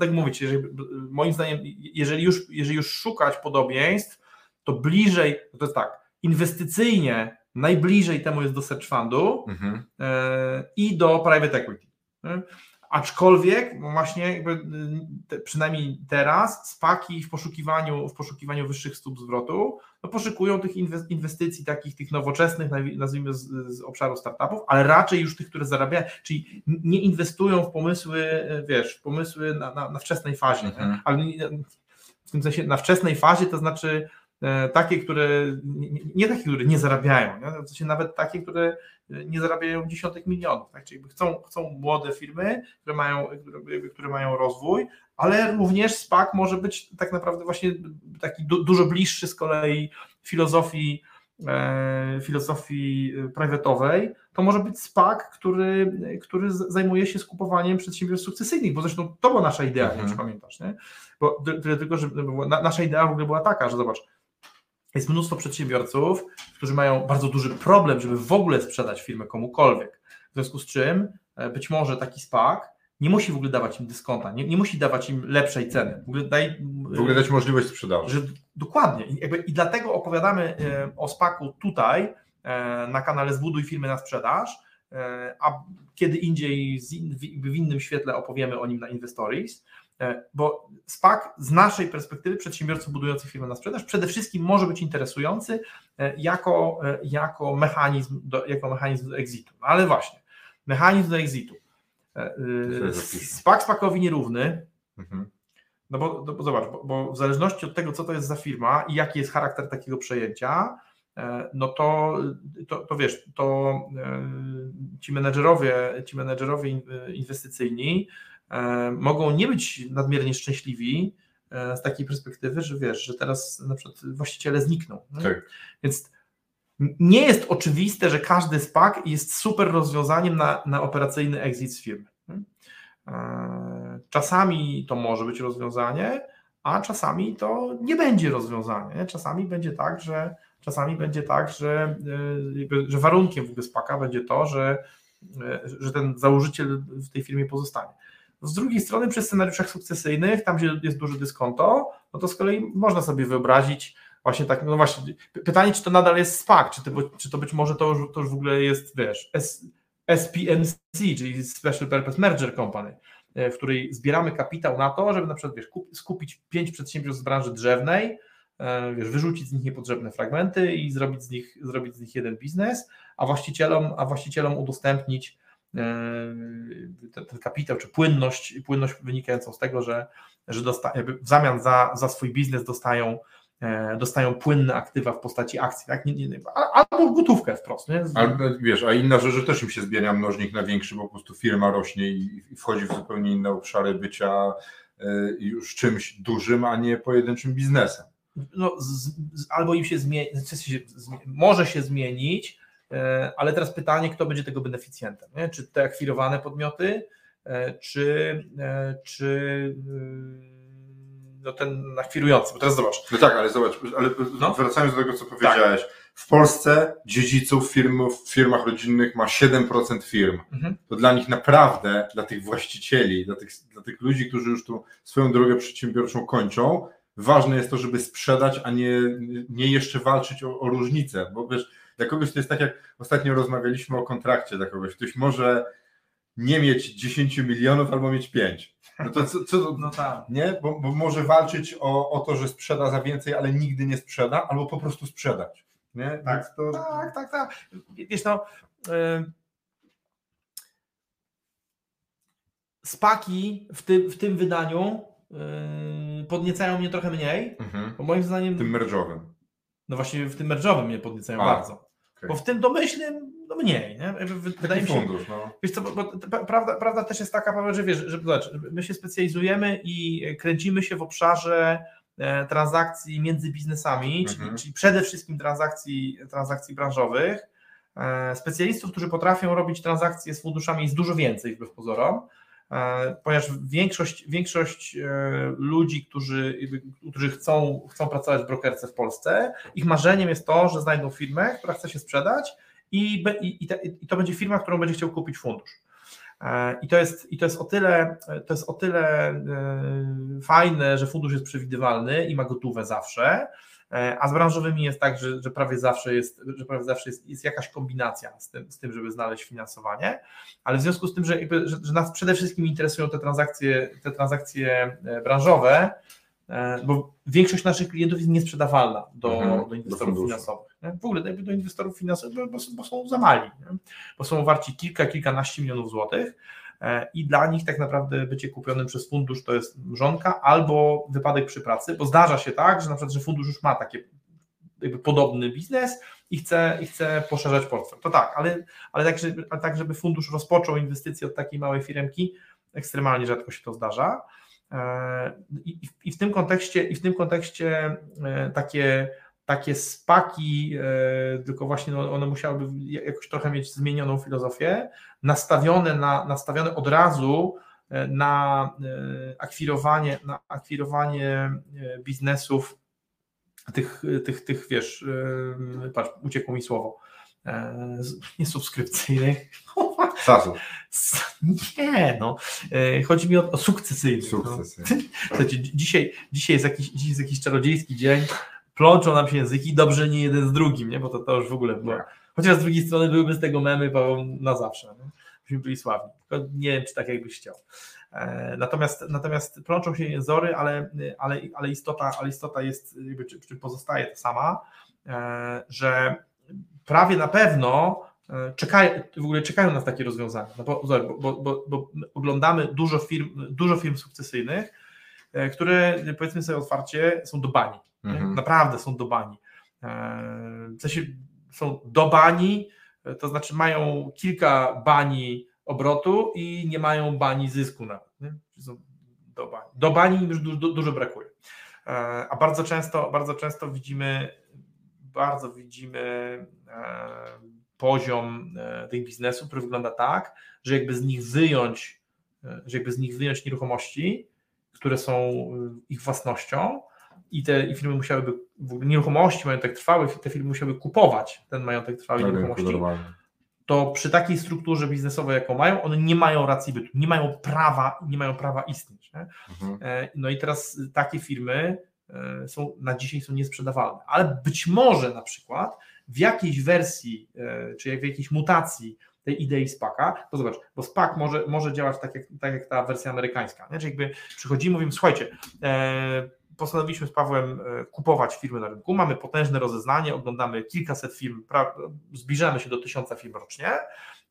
tak mówić, jeżeli, moim zdaniem, jeżeli już, jeżeli już szukać podobieństw, to bliżej, to jest tak, inwestycyjnie najbliżej temu jest do search fundu mhm. e, i do private equity. E, aczkolwiek właśnie jakby, te, przynajmniej teraz spaki w poszukiwaniu, w poszukiwaniu wyższych stóp zwrotu no poszukują tych inwestycji takich tych nowoczesnych, nazwijmy z, z obszaru startupów, ale raczej już tych, które zarabiają, czyli nie inwestują w pomysły, wiesz, w pomysły na, na, na wczesnej fazie, mhm. ale w tym sensie na wczesnej fazie to znaczy E, takie, które nie, takie, które nie zarabiają, nie? w sensie nawet takie, które nie zarabiają dziesiątek milionów, tak? czyli chcą, chcą młode firmy, które mają, które, które mają rozwój, ale również SPAC może być tak naprawdę właśnie taki du, dużo bliższy z kolei filozofii e, filozofii privatowej, to może być SPAC, który, który zajmuje się skupowaniem przedsiębiorstw sukcesyjnych, bo zresztą to była nasza idea, mhm. nie wiem, czy pamiętasz, nie? Bo tyle tylko, że nasza idea w ogóle była taka, że zobacz, jest mnóstwo przedsiębiorców, którzy mają bardzo duży problem, żeby w ogóle sprzedać firmę komukolwiek. W związku z czym e, być może taki SPAC nie musi w ogóle dawać im dyskonta, nie, nie musi dawać im lepszej ceny. W ogóle, daj, w ogóle dać możliwość sprzedaży. Że, dokładnie. I, jakby, I dlatego opowiadamy e, o SPAC-u tutaj e, na kanale Zbuduj firmy na sprzedaż, a kiedy indziej w innym świetle opowiemy o nim na Investories. E, bo SPAC z naszej perspektywy przedsiębiorców budujących firmę na sprzedaż przede wszystkim może być interesujący e, jako, e, jako, mechanizm, do, jako mechanizm do exitu. No ale właśnie, mechanizm do exitu. SPAC SPACowi nierówny, mhm. no bo, no bo zobacz, bo, bo, w zależności od tego, co to jest za firma i jaki jest charakter takiego przejęcia, no to, to, to wiesz, to ci menedżerowie, ci menedżerowie inwestycyjni mogą nie być nadmiernie szczęśliwi, z takiej perspektywy, że wiesz, że teraz na przykład właściciele znikną. Tak. Więc nie jest oczywiste, że każdy SPAC jest super rozwiązaniem na, na operacyjny exit z firmy. Czasami to może być rozwiązanie, a czasami to nie będzie rozwiązanie. Czasami będzie tak, że czasami będzie tak, że, że warunkiem w ogóle spaka będzie to, że, że ten założyciel w tej firmie pozostanie. Z drugiej strony przy scenariuszach sukcesyjnych, tam gdzie jest duże dyskonto, no to z kolei można sobie wyobrazić właśnie tak, no właśnie, pytanie, czy to nadal jest SPAC, czy to, czy to być może to już, to już w ogóle jest, wiesz, S, SPMC, czyli Special Purpose Merger Company, E, w której zbieramy kapitał na to, żeby na przykład wiesz, skupić pięć przedsiębiorstw z branży drzewnej, e, wiesz, wyrzucić z nich niepotrzebne fragmenty i zrobić z nich, zrobić z nich jeden biznes, a właścicielom, a właścicielom udostępnić ten, ten kapitał czy płynność, płynność wynikającą z tego, że, że dosta, w zamian za, za swój biznes dostają E, dostają płynne aktywa w postaci akcji, tak? Nie, nie, albo gotówkę wprost. Nie? Ale wiesz, a inna rzecz, że też im się zmienia mnożnik na większy, bo po prostu firma rośnie i, i wchodzi w zupełnie inne obszary bycia y, już czymś dużym, a nie pojedynczym biznesem. No, z, z, albo im się zmieni, może się zmienić, ale teraz pytanie, kto będzie tego beneficjentem? Nie? Czy te akwirowane podmioty, y, czy, czy no ten akwirujący, bo teraz zobacz. No tak, ale zobacz, ale no. wracając do tego, co powiedziałeś. Tak. W Polsce dziedziców firm, w firmach rodzinnych ma 7% firm. Mhm. To dla nich naprawdę, dla tych właścicieli, dla tych, dla tych ludzi, którzy już tu swoją drogę przedsiębiorczą kończą, ważne jest to, żeby sprzedać, a nie, nie jeszcze walczyć o, o różnicę, bo wiesz, dla kogoś to jest tak, jak ostatnio rozmawialiśmy o kontrakcie dla kogoś, ktoś może nie mieć 10 milionów albo mieć 5. No to co, co no tak. nie? Bo, bo, może walczyć o, o to, że sprzeda za więcej, ale nigdy nie sprzeda, albo po prostu sprzedać. Nie? Tak, to... tak, tak, tak. Wiesz no, yy... spaki w tym, w tym wydaniu yy, podniecają mnie trochę mniej, mhm. bo moim zdaniem... Tym merge'owym. No właśnie w tym merge'owym mnie podniecają A, bardzo. Okay. Bo w tym domyślnym no mniej, nie? Wydaje mi się, fundusz, no. wiesz co, bo, bo, prawda, prawda też jest taka, Paweł, że wiesz, że, zobacz, my się specjalizujemy i kręcimy się w obszarze e, transakcji między biznesami, mhm. czyli, czyli, przede wszystkim transakcji, transakcji branżowych. E, specjalistów, którzy potrafią robić transakcje z funduszami jest dużo więcej, wbrew pozorom, ponieważ większość, większość ludzi, którzy, którzy chcą, chcą pracować w brokerce w Polsce, ich marzeniem jest to, że znajdą firmę, która chce się sprzedać i, i, i to będzie firma, którą będzie chciał kupić fundusz. E, I to, jest, I to jest o tyle, to jest o tyle e, fajne, że fundusz jest przewidywalny i ma gotówę zawsze, e, a z branżowymi jest tak, że, że prawie zawsze, jest, że prawie zawsze jest, jest jakaś kombinacja z tym, z tym, żeby znaleźć finansowanie, ale w związku z tym, że, jakby, że, że nas przede wszystkim interesują te transakcje, te transakcje branżowe, bo większość naszych klientów jest niesprzedawalna do, mhm, do inwestorów do finansowych. W ogóle do inwestorów finansowych, bo, bo są za mali, nie? bo są warci kilka, kilkanaście milionów złotych e, i dla nich tak naprawdę bycie kupionym przez fundusz to jest mrzonka albo wypadek przy pracy, bo zdarza się tak, że na przykład, że fundusz już ma taki jakby podobny biznes i chce, i chce poszerzać portfel. To tak, ale, ale tak, żeby, tak, żeby fundusz rozpoczął inwestycje od takiej małej firmki, ekstremalnie rzadko się to zdarza. E, I, i, w tym kontekście, i w tym kontekście e, takie takie spaki, e, tylko właśnie no, one musiałyby jakoś trochę mieć zmienioną filozofię, nastawione, na, nastawione od razu e, na e, akwirowanie, na akwirowanie biznesów tych, tych, tych wiesz, patrz, uciekło mi słowo, (laughs) nie subskrypcyjnych. Sasów. (laughs) Nie, no. Chodzi mi o, o sukcesyjnych. Sukcesyjnych. No. (laughs) dzisiaj, dzisiaj, jest jakiś, dzisiaj jest jakiś czarodziejski dzień, plączą nam się języki, dobrze nie jeden z drugim, nie? bo to, to już w ogóle było. Chociaż z drugiej strony byłyby z tego memy na zawsze. Nie? Byśmy byli sławni. Tylko nie wiem, czy tak jakbyś chciał. E, natomiast, natomiast plączą się jęzory, ale, ale, ale, istota, ale istota jest, jakby, czy, czy pozostaje ta sama, e, że prawie na pewno e, czekają, w ogóle czekają nas takie rozwiązania. No bo, bo, bo, bo oglądamy dużo firm, dużo firm sukcesyjnych, które powiedzmy sobie otwarcie są do bani. Mhm. Naprawdę są do bani. E, w sensie są do bani, e, to znaczy mają kilka bani obrotu i nie mają bani zysku nawet. Nie? Do bani. Do bani już du, du, dużo brakuje. E, a bardzo często, bardzo często widzimy, bardzo widzimy poziom tych biznesów, który wygląda tak, że jakby z nich wyjąć, że jakby z nich wyjąć nieruchomości, które są ich własnością, i te i firmy musiałyby, w ogóle nieruchomości, majątek trwały, te firmy musiały kupować ten majątek trwały nieruchomości to przy takiej strukturze biznesowej, jaką mają, one nie mają racji bytu, nie mają prawa, nie mają prawa istnieć. Mhm. E, no i teraz takie firmy e, są na dzisiaj są niesprzedawalne, ale być może na przykład w jakiejś wersji, e, czy w jakiejś mutacji tej idei SPACa, to zobacz, bo SPAC może, może działać tak jak, tak jak ta wersja amerykańska, nie? czyli jakby przychodzimy, mówimy, słuchajcie, postanowiliśmy z Pawłem e, kupować firmy na rynku. Mamy potężne rozeznanie, oglądamy kilkaset firm, zbliżamy się do tysiąca firm rocznie.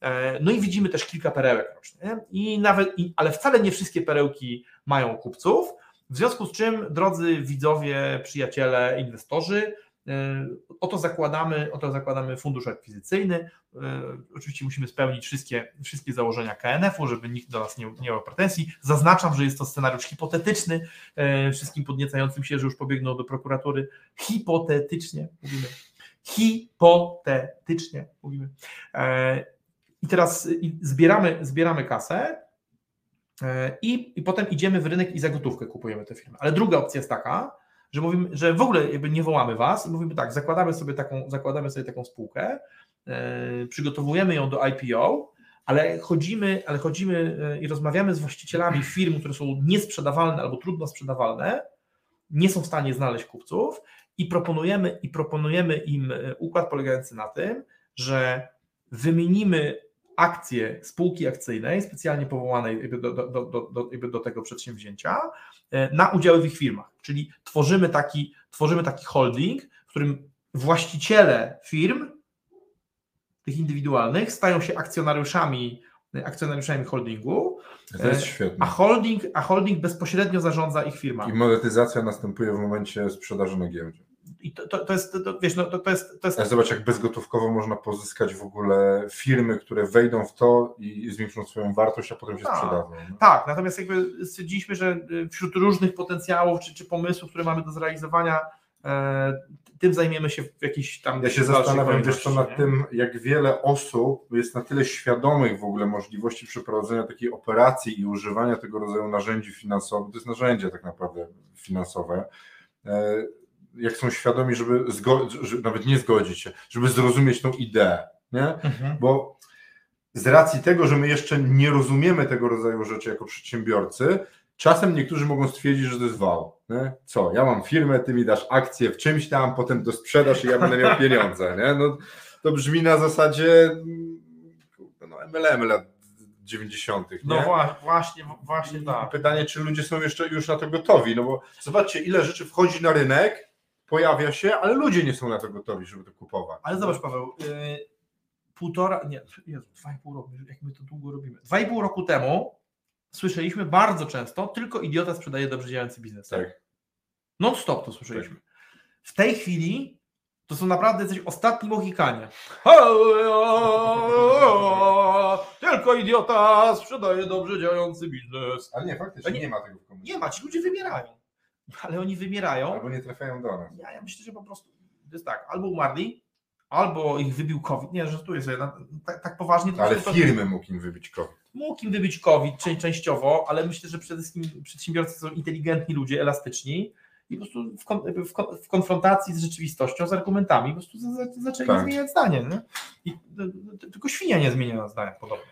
E, no i widzimy też kilka perełek rocznie. I nawet, ale wcale nie wszystkie perełki mają kupców. W związku z czym, drodzy widzowie, przyjaciele, inwestorzy, oto zakładamy, oto zakładamy fundusz akwizycyjny. E, oczywiście musimy spełnić wszystkie, wszystkie założenia KNF-u, żeby nikt do nas nie, nie miał pretensji. Zaznaczam, że jest to scenariusz hipotetyczny, e, wszystkim podniecającym się, że już pobiegną do prokuratury. Hipotetycznie mówimy. Hipotetycznie mówimy. I teraz zbieramy, zbieramy kasę i, i potem idziemy w rynek i za gotówkę kupujemy te firmy. Ale druga opcja jest taka, że mówimy, że w ogóle jakby nie wołamy was i mówimy tak, zakładamy sobie taką, zakładamy sobie taką spółkę, yy, przygotowujemy ją do IPO, ale chodzimy, ale chodzimy yy, i rozmawiamy z właścicielami firm, które są niesprzedawalne albo trudno sprzedawalne, nie są w stanie znaleźć kupców i proponujemy, i proponujemy im e, układ polegający na tym, że wymienimy akcje spółki akcyjnej, specjalnie powołanej do, do, do, do, do tego przedsięwzięcia, e, na udziały w ich firmach. Czyli tworzymy taki, tworzymy taki holding, w którym właściciele firm, tych indywidualnych, stają się akcjonariuszami, akcjonariuszami holdingu. To jest e, świetne. A holding, a holding bezpośrednio zarządza ich firmami. I monetyzacja następuje w momencie sprzedaży na giełdzie. I to, to, to jest, to, wiesz, no, to, to jest... To jest... Ale zobacz, jak bezgotówkowo można pozyskać w ogóle firmy, które wejdą w to i zwiększą swoją wartość, a potem się tak, sprzedadzą. No? Tak, natomiast jakby stwierdziliśmy, że y, wśród różnych potencjałów czy, czy pomysłów, które mamy do zrealizowania, e, tym zajmiemy się w jakiś tam... Ja się zastanawiam, wiesz co, nad tym, jak wiele osób jest na tyle świadomych w ogóle możliwości przeprowadzenia takiej operacji i używania tego rodzaju narzędzi finansowych, to jest narzędzie tak naprawdę finansowe, e, jak są świadomi, żeby, żeby nawet nie zgodzić się, żeby zrozumieć tą ideę, nie? Mhm. Bo z racji tego, że my jeszcze nie rozumiemy tego rodzaju rzeczy jako przedsiębiorcy, czasem niektórzy mogą stwierdzić, że to jest wał. Nie? Co, ja mam firmę, ty mi dasz akcję w czymś tam, potem to sprzedasz i ja będę miał pieniądze. Nie? No, to brzmi na zasadzie no, MLM lat 90. Nie? No właśnie, właśnie tak. Pytanie, czy ludzie są jeszcze już na to gotowi, no bo zobaczcie, ile rzeczy wchodzi na rynek, pojawia się, ale ludzie nie są na to gotowi, żeby to kupować. Ale zobacz Paweł, yy, półtora, nie, Jezu, dwa i pół roku, jak my to długo robimy. Dwa i pół roku temu słyszeliśmy bardzo często, tylko idiota sprzedaje dobrze działający biznes. Tak. Non stop to słyszeliśmy. Tak. W tej chwili to są naprawdę jacyś ostatni Mohikanie. Tylko idiota sprzedaje dobrze działający biznes. Ale nie, faktycznie nie, nie ma tego w komunikacji. Nie ma, ci ludzie wybierają ale oni wymierają. Albo nie trafiają do nas. Ja, ja myślę, że po prostu to jest tak, albo umarli, albo ich wybił COVID. Nie, że tu jest tak, tak poważnie. To ale firmy to... mógł im wybić COVID. Mógł im wybić COVID częściowo, ale myślę, że przede wszystkim przedsiębiorcy są inteligentni ludzie, elastyczni i po prostu w, kon, w, w konfrontacji z rzeczywistością, z argumentami po prostu zaczęli tak. zmieniać zdanie. Nie? I, tylko świnia nie zmienia zdania podobnie.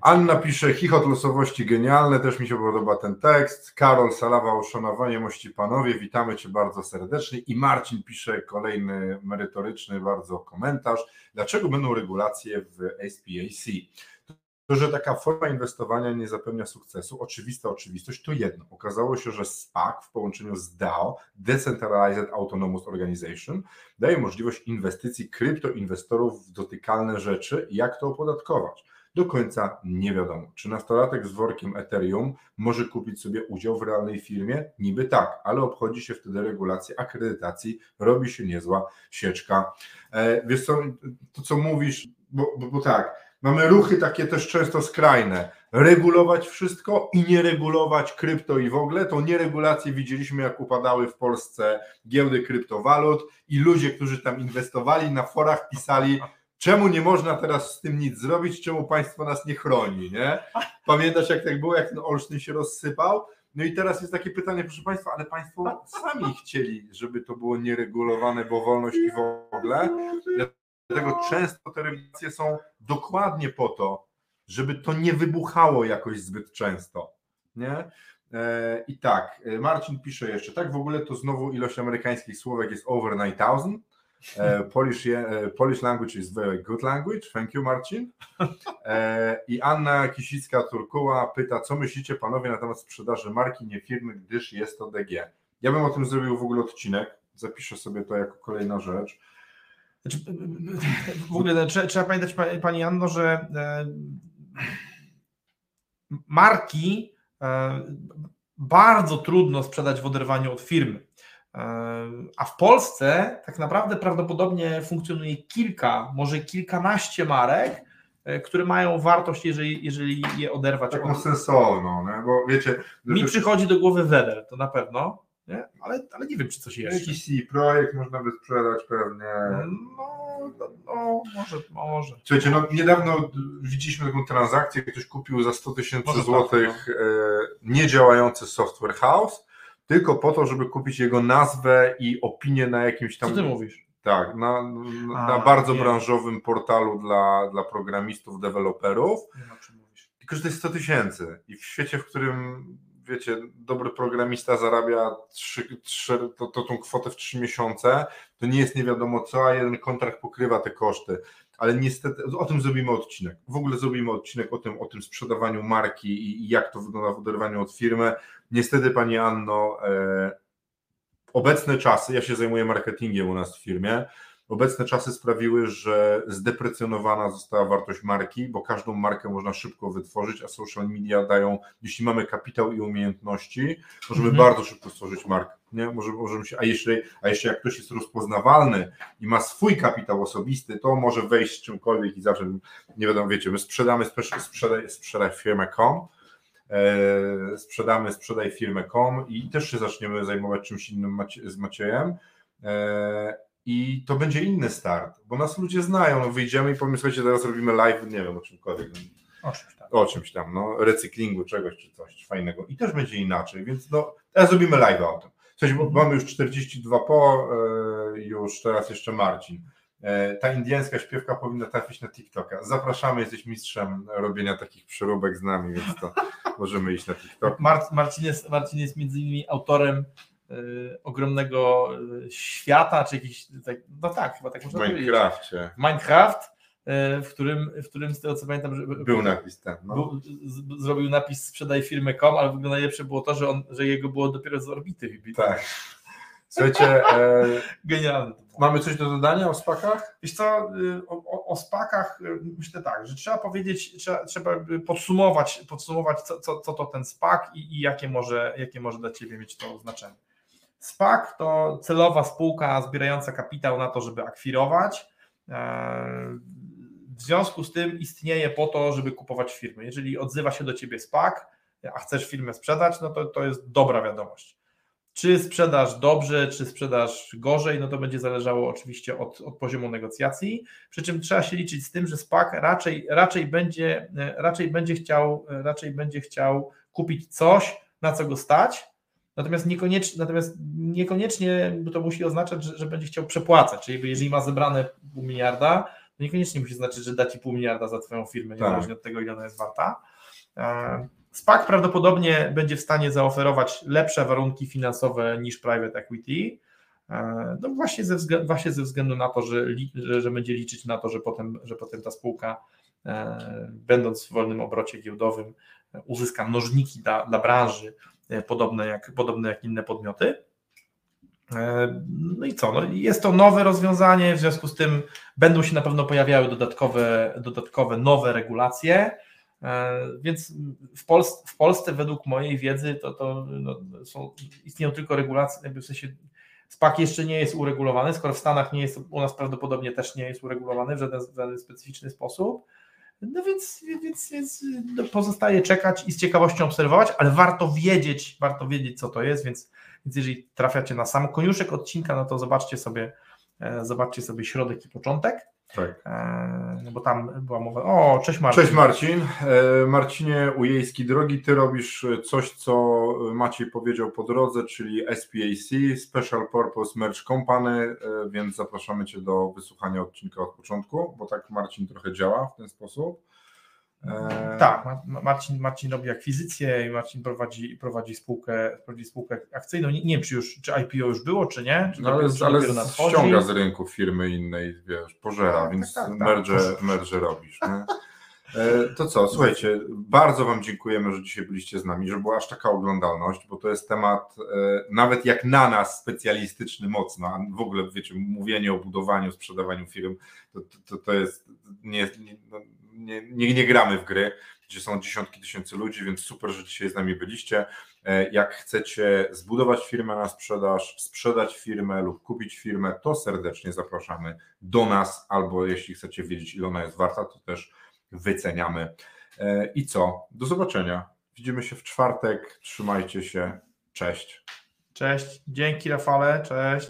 Anna pisze, chichot losowości genialne, też mi się podoba ten tekst. Karol Salawa, uszanowanie mości panowie, witamy Cię bardzo serdecznie. I Marcin pisze kolejny merytoryczny bardzo komentarz. Dlaczego będą regulacje w SPAC? To, że taka forma inwestowania nie zapewnia sukcesu, oczywista oczywistość, to jedno. Okazało się, że SPAC w połączeniu z DAO, Decentralized Autonomous Organization, daje możliwość inwestycji kryptoinwestorów w dotykalne rzeczy. Jak to opodatkować? Do końca nie wiadomo. Czy nastolatek z workiem Ethereum może kupić sobie udział w realnej firmie? Niby tak, ale obchodzi się wtedy regulację akredytacji, robi się niezła sieczka. E, wiesz co, to co mówisz, bo, bo, bo tak, mamy ruchy takie też często skrajne. Regulować wszystko i nie regulować krypto i w ogóle. Tą nieregulację widzieliśmy, jak upadały w Polsce giełdy kryptowalut i ludzie, którzy tam inwestowali na forach pisali, czemu nie można teraz z tym nic zrobić, czemu państwo nas nie chroni, nie? Pamiętasz jak tak było, jak ten Olsztyn się rozsypał? No i teraz jest takie pytanie, proszę Państwa, ale Państwo sami chcieli, żeby to było nieregulowane, bo wolność i w ogóle. Dlatego często te regulacje są dokładnie po to, żeby to nie wybuchało jakoś zbyt często. Nie? E, I tak, e, Marcin pisze jeszcze, tak w ogóle to znowu ilość amerykańskich słówek jest over 9000. E, Polish, Polish language is very good language. Thank you, Marcin. I Anna Kisicka-Turkuła pyta, co myślicie panowie na temat sprzedaży marki, nie firmy, gdyż jest to DG. Ja bym o tym zrobił w ogóle odcinek. Zapiszę sobie to jako kolejna rzecz. Znaczy, w ogóle trzeba, trzeba pamiętać, Pani Anno, że marki e, bardzo trudno sprzedać w oderwaniu od firmy. A w Polsce tak naprawdę prawdopodobnie funkcjonuje kilka, może kilkanaście marek, e, które mają wartość, jeżeli, jeżeli je oderwać. Taką od... sensowną, nie? bo wiecie... Mi przychodzi do głowy Wedel, to na pewno, nie? Ale, ale nie wiem, czy coś jeszcze. Jakiś projekt można by sprzedać pewnie. No, no, no, może, może. Słuchajcie, no niedawno widzieliśmy taką transakcję, ktoś kupił za 100 tysięcy tak, złotych tak, no. e, niedziałający software house, tylko po to, żeby kupić jego nazwę i opinię na jakimś tam... Co ty mówisz? Tak, na, na A, bardzo nie. branżowym portalu dla, dla programistów, deweloperów. Tylko, że to jest 100 tysięcy i w świecie, w którym wiecie, dobry programista zarabia 3, 3, to, to, tą kwotę w 3 miesiące, to nie jest nie wiadomo co, a jeden kontrakt pokrywa te koszty. Ale niestety o tym zrobimy odcinek. W ogóle zrobimy odcinek o tym, o tym sprzedawaniu marki i, jak to wygląda w oderwaniu od firmy. Niestety, Pani Anno, e, obecne czasy, ja się zajmuję marketingiem u nas w firmie, Obecne czasy sprawiły, że zdeprecjonowana została wartość marki, bo każdą markę można szybko wytworzyć, a social media dają, jeśli mamy kapitał i umiejętności, możemy mhm. bardzo szybko stworzyć markę. Nie? Może, możemy się, a, jeszcze, a jeszcze jak ktoś jest rozpoznawalny i ma swój kapitał osobisty, to może wejść z czymkolwiek i zacząć, nie wiadomo, wiecie, my sprzedamy sprzedaj, sprzedaj firmę.com, e, sprzedamy sprzedaj firmę.com i też się zaczniemy zajmować czymś innym z Maciejem. I to będzie inny start, bo nas ludzie znają, no wyjdziemy i powiemy, słuchajcie, teraz robimy live, nie wiem, o czymkolwiek. O czymś tam. O czymś tam, no, recyklingu czegoś czy coś fajnego i też będzie inaczej, więc no, teraz zrobimy live o tym. Słuchajcie, bo mamy już 42 po, e, już teraz jeszcze Marcin. E, ta indyjska śpiewka powinna trafić na TikToka. Zapraszamy, jesteś mistrzem robienia takich przeróbek z nami, więc to możemy iść na TikTok. Marcin jest, Marcin jest między innymi autorem ogromnego y, świata, czy jakiś, tak, no tak, chyba tak można powiedzieć. W Minecrafcie. Minecraft, y, w którym, w którym z tego co pamiętam, że był napis ten. No. Był, z, zrobił napis sprzedaj firmę.com, ale w ogóle najlepsze było to, że, on, że jego było dopiero z orbity Tak. Słuchajcie, e, (laughs) genialne. Mamy coś do dodania o spakach? Wiesz co, o, o, o spakach myślę tak, że trzeba powiedzieć, trzeba, trzeba podsumować, podsumować co, co, co to ten spak i, i jakie, może, jakie może dla Ciebie mieć to znaczenie. SPAC to celowa spółka zbierająca kapitał na to, żeby akwirować. E, w związku z tym istnieje po to, żeby kupować firmy. Jeżeli odzywa się do ciebie SPAC, a chcesz firmę sprzedać, no to to jest dobra wiadomość. Czy sprzedasz dobrze, czy sprzedasz gorzej, no to będzie zależało oczywiście od, od poziomu negocjacji. Przy czym trzeba się liczyć z tym, że SPAC raczej, raczej, będzie, raczej, będzie chciał, raczej będzie chciał kupić coś, na co go stać, Natomiast niekoniecznie, natomiast niekoniecznie to musi oznaczać, że, że, będzie chciał przepłacać. Czyli jeżeli ma zebrane pół miliarda, to niekoniecznie musi znaczyć, że da ci pół miliarda za twoją firmę, tak. niezależnie od tego, ile ona jest warta. E, SPAC prawdopodobnie będzie w stanie zaoferować lepsze warunki finansowe niż private equity. E, no właśnie ze, względu, właśnie ze względu na to, że, że, że będzie liczyć na to, że potem, że potem ta spółka, e, będąc w wolnym obrocie giełdowym, uzyska mnożniki dla, dla branży, podobne jak, podobne jak inne podmioty. E, no i co? No jest to nowe rozwiązanie, w związku z tym będą się na pewno pojawiały dodatkowe, dodatkowe nowe regulacje. E, więc w, Polsce, w Polsce według mojej wiedzy to, to no, są, istnieją tylko regulacje, jakby w sensie SPAC jeszcze nie jest uregulowany, skoro w Stanach nie jest, u nas prawdopodobnie też nie jest uregulowany w żaden, w żaden specyficzny sposób. No więc, więc, więc no pozostaje czekać i z ciekawością obserwować, ale warto wiedzieć, warto wiedzieć, co to jest, więc, więc jeżeli trafiacie na sam koniuszek odcinka, no to zobaczcie sobie, e, zobaczcie sobie środek i początek, Tak. e, no bo tam była mowa, o, cześć Marcin. Cześć Marcin. E, Marcinie Ujejski, drogi, ty robisz coś, co Maciej powiedział po drodze, czyli SPAC, Special Purpose Merge Company, e, więc zapraszamy Cię do wysłuchania odcinka od początku, bo tak Marcin trochę działa w ten sposób. E, Tak, Ma- Marcin, Marcin robi akwizycję i Marcin prowadzi, prowadzi, spółkę, prowadzi spółkę akcyjną. Nie, nie wiem, czy, już, czy IPO już było, czy nie. Czy No ale, czy ale ściąga z rynku firmy innej, wiesz, pożera, Tak, więc tak, tak, tak. merge, merge robisz. E, To co, (laughs) słuchajcie, bardzo Wam dziękujemy, że dzisiaj byliście z nami, że była aż taka oglądalność, bo to jest temat e, nawet jak na nas specjalistyczny mocno, a w ogóle wiecie, mówienie o budowaniu, sprzedawaniu firm, to, to, to jest, nie, nie, no, nie, nie, nie gramy w gry, gdzie są dziesiątki tysięcy ludzi, więc super, że dzisiaj z nami byliście. E, Jak chcecie zbudować firmę na sprzedaż, sprzedać firmę lub kupić firmę, to serdecznie zapraszamy do nas, albo jeśli chcecie wiedzieć, ile ona jest warta, to też wyceniamy. E, I co? Do zobaczenia. Widzimy się w czwartek. Trzymajcie się. Cześć. Cześć, dzięki Rafale, cześć.